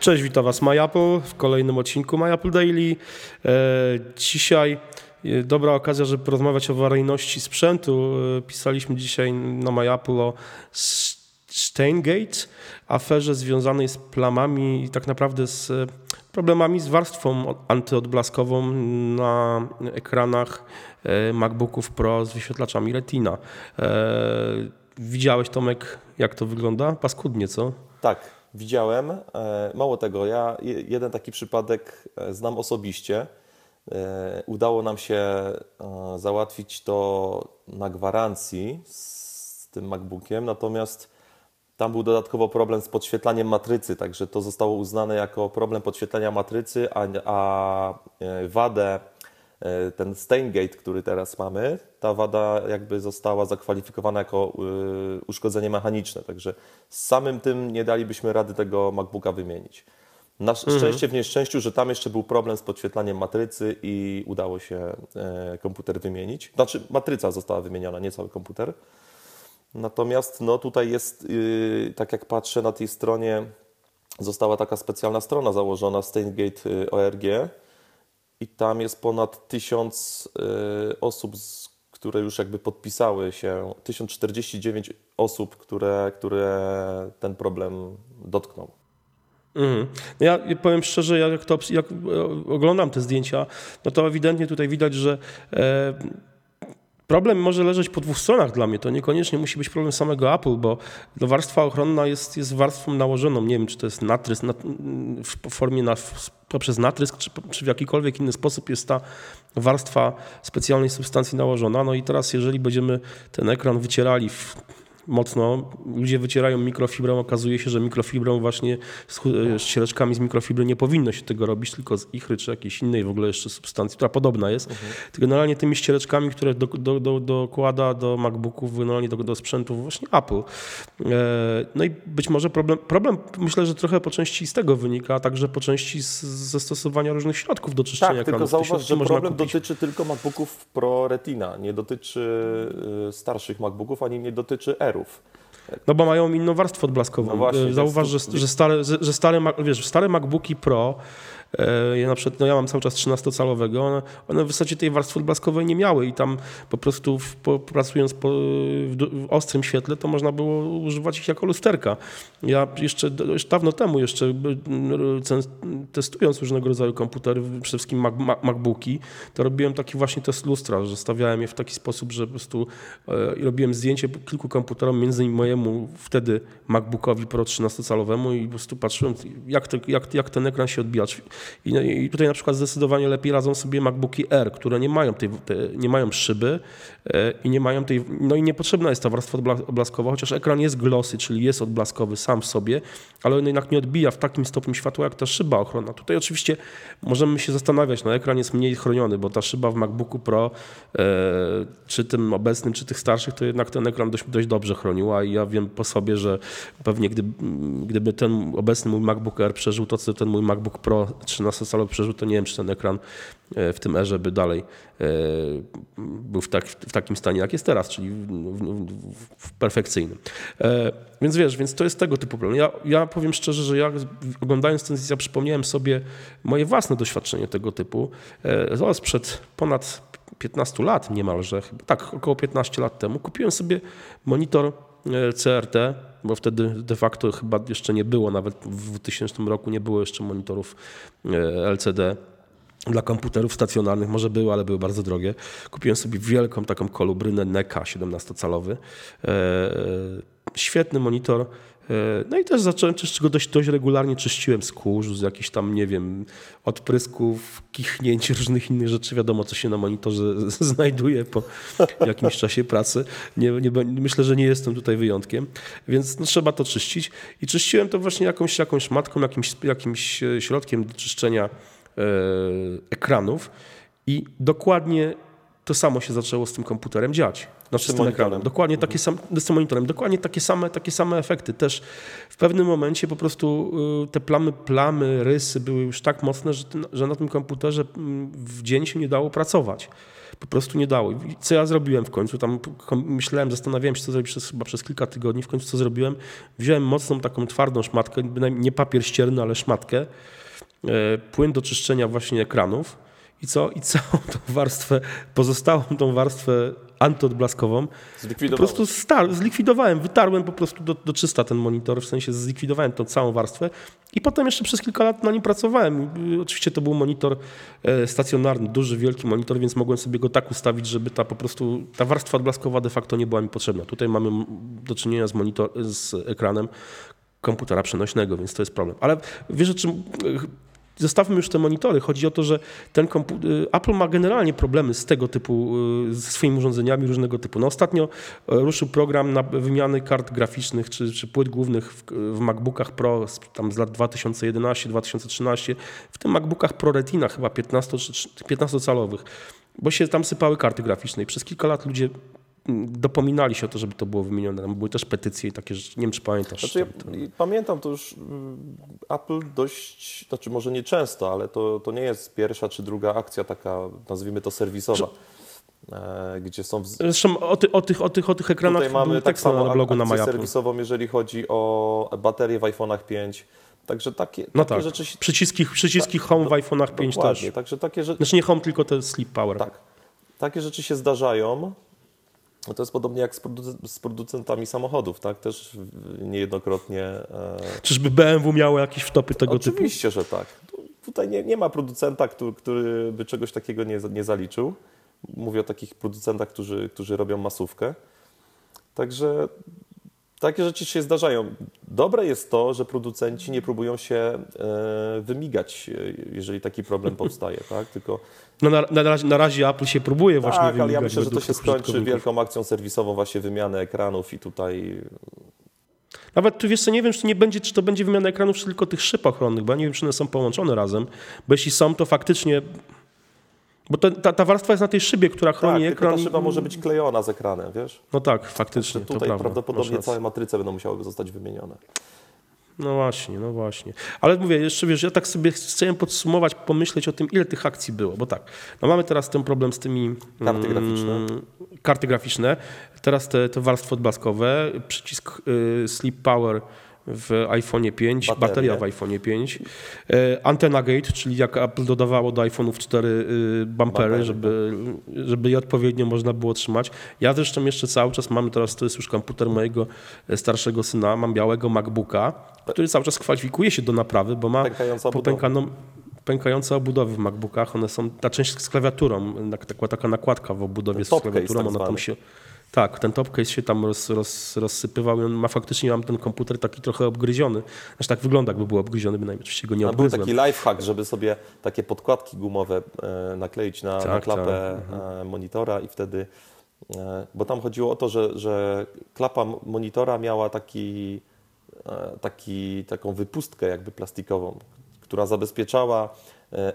Cześć, witam Was MyApple w kolejnym odcinku MyApple Daily. E, dzisiaj e, dobra okazja, żeby porozmawiać o awaryjności sprzętu. E, pisaliśmy dzisiaj na MyApple o Steingate, aferze związanej z plamami i tak naprawdę z problemami z warstwą antyodblaskową na ekranach MacBooków Pro z wyświetlaczami Retina. Widziałeś Tomek, jak to wygląda? Paskudnie, co? Tak, widziałem. E, mało tego, ja jeden taki przypadek e, znam osobiście. E, udało nam się załatwić to na gwarancji z tym MacBookiem, natomiast tam był dodatkowo problem z podświetlaniem matrycy, także to zostało uznane jako problem podświetlenia matrycy, a, a wadę ten Steingate, który teraz mamy, ta wada jakby została zakwalifikowana jako e, uszkodzenie mechaniczne, także z samym tym nie dalibyśmy rady tego MacBooka wymienić. Na mhm. szczęście w nieszczęściu, że tam jeszcze był problem z podświetlaniem matrycy i udało się e, komputer wymienić. Znaczy matryca została wymieniona, nie cały komputer. Natomiast no, tutaj jest, tak jak patrzę na tej stronie, została taka specjalna strona założona, Steingate ORG, i tam jest ponad tysiąc y, osób, które już jakby podpisały się, 1049 osób, które, które ten problem dotknął. Mhm. No ja powiem szczerze, jak, to, jak oglądam te zdjęcia, no to ewidentnie tutaj widać, że e, Problem może leżeć po dwóch stronach dla mnie. To niekoniecznie musi być problem samego Apple, bo warstwa ochronna jest, jest warstwą nałożoną. Nie wiem, czy to jest natrysk na, w formie na, poprzez natrysk, czy, czy, w jakikolwiek inny sposób jest ta warstwa specjalnej substancji nałożona. No i teraz, jeżeli będziemy ten ekran wycierali w mocno. Ludzie wycierają mikrofibrą, okazuje się, że mikrofibrą właśnie z e, ściereczkami z mikrofibry nie powinno się tego robić, tylko z ichry czy jakiejś innej w ogóle jeszcze substancji, która podobna jest. Mhm. Generalnie tymi ściereczkami, które do, do, do, dokłada do MacBooków, generalnie do, do sprzętów właśnie Apple. E, no i być może problem, problem myślę, że trochę po części z tego wynika, a także po części z zastosowania różnych środków do czyszczenia tak, ekranów. tylko zauważ, że problem dotyczy tylko MacBooków Pro Retina, nie dotyczy e, starszych MacBooków, ani nie dotyczy Air no bo mają inną warstwę odblaskową. No właśnie, Zauważ, że, że, stare, że stare, wiesz, stare MacBooki Pro ja na przykład, no ja mam cały czas 13-calowego, one, one w zasadzie tej warstwy odblaskowej nie miały i tam po prostu w, po, pracując po, w, w, ostrym świetle, to można było używać ich jako lusterka. Ja jeszcze, jeszcze dawno temu jeszcze testując różnego rodzaju komputery, przede wszystkim Mac, MacBooki, to robiłem taki właśnie test lustra, że stawiałem je w taki sposób, że po prostu e, robiłem zdjęcie kilku komputerom, między innymi mojemu wtedy MacBookowi Pro 13-calowemu i po prostu patrzyłem, jak, te, jak, jak ten ekran się odbija i, no, I, tutaj na przykład zdecydowanie lepiej radzą sobie MacBooki R, które nie mają, tej, te, nie mają szyby e, i nie mają tej, no i niepotrzebna jest ta warstwa odblaskowa, chociaż ekran jest glossy, czyli jest odblaskowy sam w sobie, ale on jednak nie odbija w takim stopniu światła jak ta szyba ochronna. Tutaj oczywiście możemy się zastanawiać, no ekran jest mniej chroniony, bo ta szyba w MacBooku Pro, e, czy tym obecnym, czy tych starszych, to jednak ten ekran dość, dość dobrze chroniła i ja wiem po sobie, że pewnie gdyby, gdyby ten obecny mój MacBook Air przeżył to, co ten mój MacBook Pro 13-calowy przerzut, to nie wiem, czy ten ekran e, w tym erze by dalej e, był w, tak, w takim stanie, jak jest teraz, czyli w, w, w perfekcyjnym. E, więc wiesz, więc to jest tego typu problem. Ja, ja powiem szczerze, że ja oglądając ten zdjęcia przypomniałem sobie moje własne doświadczenie tego typu. Zaraz sprzed ponad 15 lat niemalże, tak, około 15 lat temu kupiłem sobie monitor CRT bo wtedy de facto chyba jeszcze nie było, nawet w 2000 roku nie było jeszcze monitorów e, LCD dla komputerów stacjonarnych może były, ale były bardzo drogie. Kupiłem sobie wielką taką kolubrynę NECA 17-calowy. E, świetny monitor, E, no i też zacząłem czyścić go dość, dość regularnie, czyściłem z kurzu, z jakichś tam, nie wiem, odprysków, kichnięć, różnych innych rzeczy. Wiadomo, co się na monitorze znajduje po jakimś czasie pracy. Nie, nie, myślę, że nie jestem tutaj wyjątkiem, więc no, trzeba to czyścić. I czyściłem to właśnie jakąś, jakąś matką, jakimś, jakimś e, środkiem do czyszczenia e, ekranów i dokładnie to samo się zaczęło z tym komputerem dziać. Znaczy z tym ekranem. Dokładnie mhm. takie same, z monitorem. Dokładnie takie same, takie same efekty. Też w pewnym momencie po prostu y, te plamy, plamy, rysy były już tak mocne, że, że na tym komputerze mm, w dzień się nie dało pracować. Po prostu nie dało. I co ja zrobiłem w końcu? Tam myślałem, zastanawiałem się, co zrobić przez, chyba przez kilka tygodni. W końcu co zrobiłem? Wziąłem mocną, taką twardą szmatkę, nie papier ścierny, ale szmatkę, e, płyn do czyszczenia właśnie ekranów i co? I całą tą warstwę, pozostałą tą warstwę antyodblaskową po prostu star- zlikwidowałem, wytarłem po prostu do, do czysta ten monitor, w sensie zlikwidowałem tą całą warstwę i potem jeszcze przez kilka lat na nim pracowałem. Y, Oczywiście to był monitor e, stacjonarny, duży, wielki monitor, więc mogłem sobie go tak ustawić, żeby ta po prostu, ta warstwa odblaskowa de facto nie była mi potrzebna. Tutaj mamy do czynienia z, monitor, z ekranem komputera przenośnego, więc to jest problem. Ale wiesz o czym... Zostawmy już te monitory. Chodzi o to, że ten y, Apple ma generalnie problemy z tego typu, y, ze swoimi urządzeniami różnego typu. No ostatnio e, ruszył program na wymiany kart graficznych czy, czy płyt głównych w, w MacBookach Pro tam z lat 2011-2013, w tym MacBookach Pro Retina chyba 15 czy 15-calowych, bo się tam sypały karty graficzne i przez kilka lat ludzie dopominali się o to, żeby to było wymienione. Tam były też petycje i takie rzeczy. Nie wiem, czy pamiętasz. Znaczy, ja to- pamiętam to już mm, Apple dość, znaczy może nie często, ale to, to nie jest pierwsza czy druga akcja taka, nazwijmy to serwisowa, e, gdzie są... W, Zresztą o, ty, o, tych, o, tych, o tych ekranach tutaj mamy tak tekst na samo blogu na MyApple. serwisową, jeżeli chodzi o baterie w iPhone'ach 5. Także takie, No takie tak, rzeczy... się- przyciski, przyciski Home w iPhone'ach 5 Dokładnie, też. także takie rzeczy... Znaczy nie Home, tylko te Sleep Power. Tak. Takie rzeczy się zdarzają. No To jest podobnie jak z, produc- z producentami samochodów, tak? Też niejednokrotnie. E, Czyżby BMW miało jakieś wtopy tego typu? oczywiście, że tak. Tu- Tutaj nie, nie ma producenta, który, który by czegoś takiego nie, nie zaliczył. Mówię o takich producentach, którzy, którzy robią masówkę. Także takie rzeczy się zdarzają. Dobre jest to, że producenci nie próbują się e, wymigać, e, jeżeli taki problem powstaje, tak? Tylko No na, na, razie, na razie Apple się próbuje właśnie tak, ale ja wymigać myślę, że to się skończy wielką akcją serwisową, właśnie wymiany ekranów i tutaj Nawet tu wiesz co, nie wiem, czy nie będzie, czy to będzie wymiana ekranów, czy tylko tych szyb ochronnych, bo ja nie wiem, czy one są połączone razem, bo jeśli są, to faktycznie... Bo to, ta, ta warstwa jest na tej szybie, która tak, chroni tylko ekran. ta szyba może być klejona z ekranem, wiesz? No tak, faktycznie, Tutaj prawda. prawdopodobnie całe matryce będą musiały zostać wymienione. No właśnie, no właśnie. Ale mówię, jeszcze wiesz, ja tak sobie chciałem podsumować, pomyśleć o tym, ile tych akcji było, bo tak, no mamy teraz ten problem z tymi... Karty mm, graficzne. Karty graficzne, teraz te, te warstwy odblaskowe, przycisk y, Sleep Power w iPhone 5, Baterie. bateria w iPhone 5, y, Antenna Gate, czyli jak Apple dodawało do iPhone'ów 4 y, bumpery, żeby, żeby je odpowiednio można było trzymać. Ja zresztą jeszcze cały czas mamy teraz, to jest już komputer mojego e, starszego syna, mam białego MacBooka, który cały czas kwalifikuje się do naprawy, bo ma Pękająca popękaną, pękające obudowy w MacBookach. One są, ta część z klawiaturą, tak- taka, taka nakładka w obudowie z klawiaturą, tak ona tam się... Tak, ten top case się tam roz, roz, rozsypywał i on ma faktycznie, mam ten komputer taki trochę obgryziony. Znaczy tak wygląda, jakby był obgryziony, bynajmniej oczywiście go nie A był obgryzłem. taki lifehack, żeby sobie takie podkładki gumowe e, nakleić na, na Tak, klapę e, monitora i wtedy, e, bo tam chodziło o to, że, że klapa monitora miała taki, taki, taką wypustkę jakby plastikową, która zabezpieczała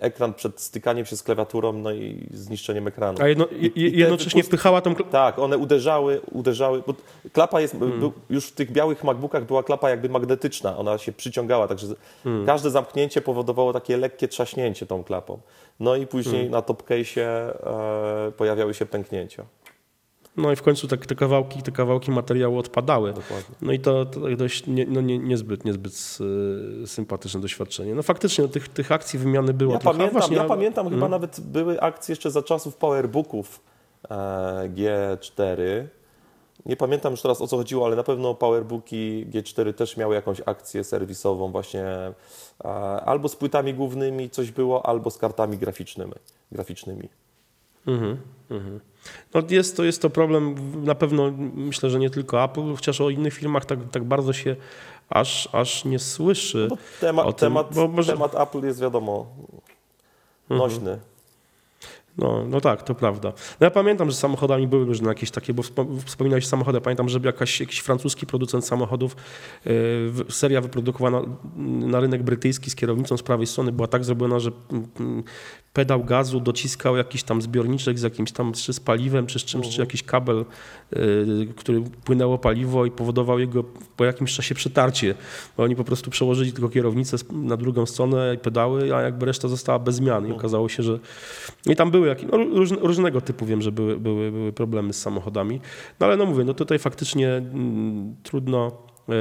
ekran przed stykaniem się z klawiaturą no i zniszczeniem ekranu. A jedno, I- i jednocześnie wypust- wpychała tą... kla- Tak, one uderzały, uderzały, bo klapa jest, był, już w tych białych MacBookach była klapa jakby magnetyczna, ona się przyciągała, także z- każde zamknięcie powodowało takie lekkie trzaśnięcie tą klapą. No i później na top case'ie e, pojawiały się pęknięcia. No i w końcu te, te kawałki, te kawałki materiału odpadały. Dokładnie. No i to, to dość nie, no nie, niezbyt, niezbyt y, sympatyczne doświadczenie. No faktycznie no, tych, tych akcji wymiany było Ja trochę. Pamiętam, właśnie, ja pamiętam chyba nawet były akcje jeszcze za czasów Powerbooków e, G4. Nie pamiętam już teraz o co chodziło, ale na pewno Powerbooki G4 też miały jakąś akcję serwisową właśnie e, albo z płytami głównymi coś było, albo z kartami graficznymi. graficznymi. Mhm, mhm. No jest, to, jest to problem na pewno, myślę, że nie tylko Apple, chociaż o innych firmach tak, tak bardzo się aż, aż nie słyszy. Bo temat, o tym, temat, może- temat Apple jest wiadomo nośny. No, no tak, to prawda. No ja pamiętam, że samochodami były różne jakieś takie, bo wspom- wspominałeś samochody. Pamiętam, że jakaś, jakiś francuski producent samochodów, yy, seria wyprodukowana na rynek brytyjski z kierownicą z prawej strony była tak zrobiona, że mm, pedał gazu dociskał jakiś tam zbiorniczek z jakimś tam czy z paliwem, czy z czymś, czy jakiś kabel, y, który płynęło paliwo i powodował jego po jakimś czasie przetarcie. Bo oni po prostu przełożyli tylko kierownicę na drugą stronę i pedały, a jakby reszta została bez zmian. I okazało się, że. I tam były jakieś, no, różne, różnego typu wiem, że były, były, były problemy z samochodami. No ale no mówię, no tutaj faktycznie mm, trudno. e,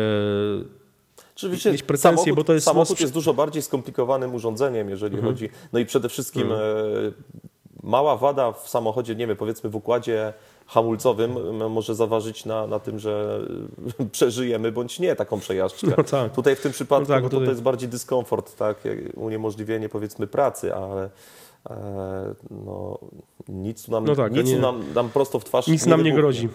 Oczywiście mieć pretensje, samochód, bo to jest samochód most- jest dużo bardziej skomplikowanym urządzeniem, jeżeli Mhm. chodzi. No i przede wszystkim e, mała wada w samochodzie, nie wiem, powiedzmy w układzie hamulcowym m, może zaważyć na, na tym, że e, przeżyjemy bądź nie taką przejażdżkę. No tak. Tutaj w tym przypadku No tak, no to, tutaj- to jest bardziej dyskomfort, tak, jak uniemożliwienie powiedzmy pracy, ale e, no, nic nam, No tak, nic nie- nam, nam prosto w twarz Nic nam nie grozi.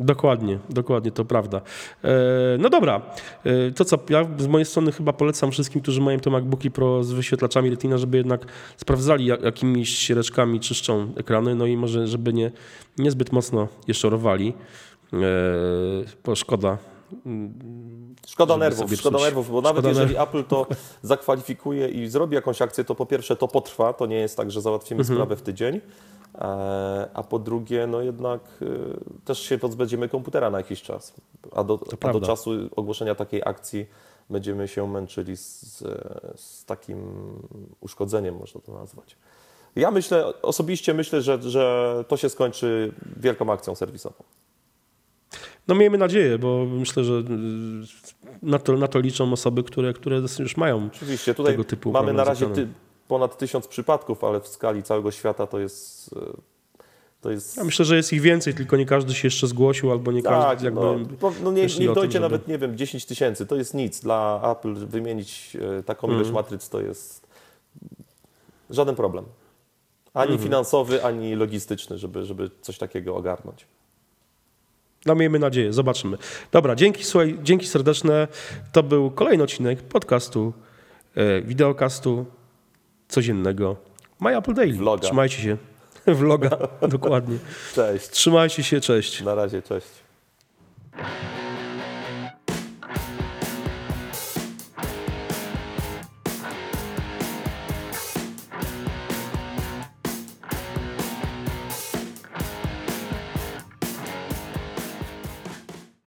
Dokładnie, dokładnie, to prawda. E, no dobra, e, to co, ja z mojej strony chyba polecam wszystkim, którzy mają te MacBooki Pro z wyświetlaczami Retina, żeby jednak sprawdzali, jak, jakimiś ściereczkami czyszczą ekrany, no i może, żeby nie, niezbyt mocno je szorowali, e, bo szkoda. Szkoda żeby nerwów, szkoda nerwów, bo nawet Szkoda jeżeli nerw- Apple to zakwalifikuje i zrobi jakąś akcję, to po pierwsze to potrwa, to nie jest tak, że załatwimy Mhm. sprawę w tydzień, e, a po drugie, no jednak e, też się pozbędziemy komputera na jakiś czas, a do, a do czasu ogłoszenia takiej akcji będziemy się męczyli z, z takim uszkodzeniem, można to nazwać. Ja myślę, osobiście myślę, że, że to się skończy wielką akcją serwisową. No miejmy nadzieję, bo myślę, że y, na to, na to liczą osoby, które, które już mają Oczywiście, tutaj Tego typu mamy na razie ty, ponad tysiąc przypadków, ale w skali całego świata to jest. e, To jest Ja myślę, że jest ich więcej, tylko nie każdy się jeszcze zgłosił, albo nie tak, każdy jakby... no, no nie, tym, dojdzie żeby- nawet, nie wiem, 10 tysięcy. To jest nic. Dla Apple wymienić e, taką Mhm. ilość matryc to jest żaden problem. Ani Mhm. finansowy, ani logistyczny, żeby, żeby coś takiego ogarnąć. No miejmy nadzieję, zobaczymy. Dobra, dzięki, słuchaj, dzięki serdeczne. To był kolejny odcinek podcastu, e, wideokastu codziennego My Apple Daily. Vloga. Trzymajcie się. Vloga, dokładnie. Cześć. Trzymajcie się, cześć. Na razie, cześć.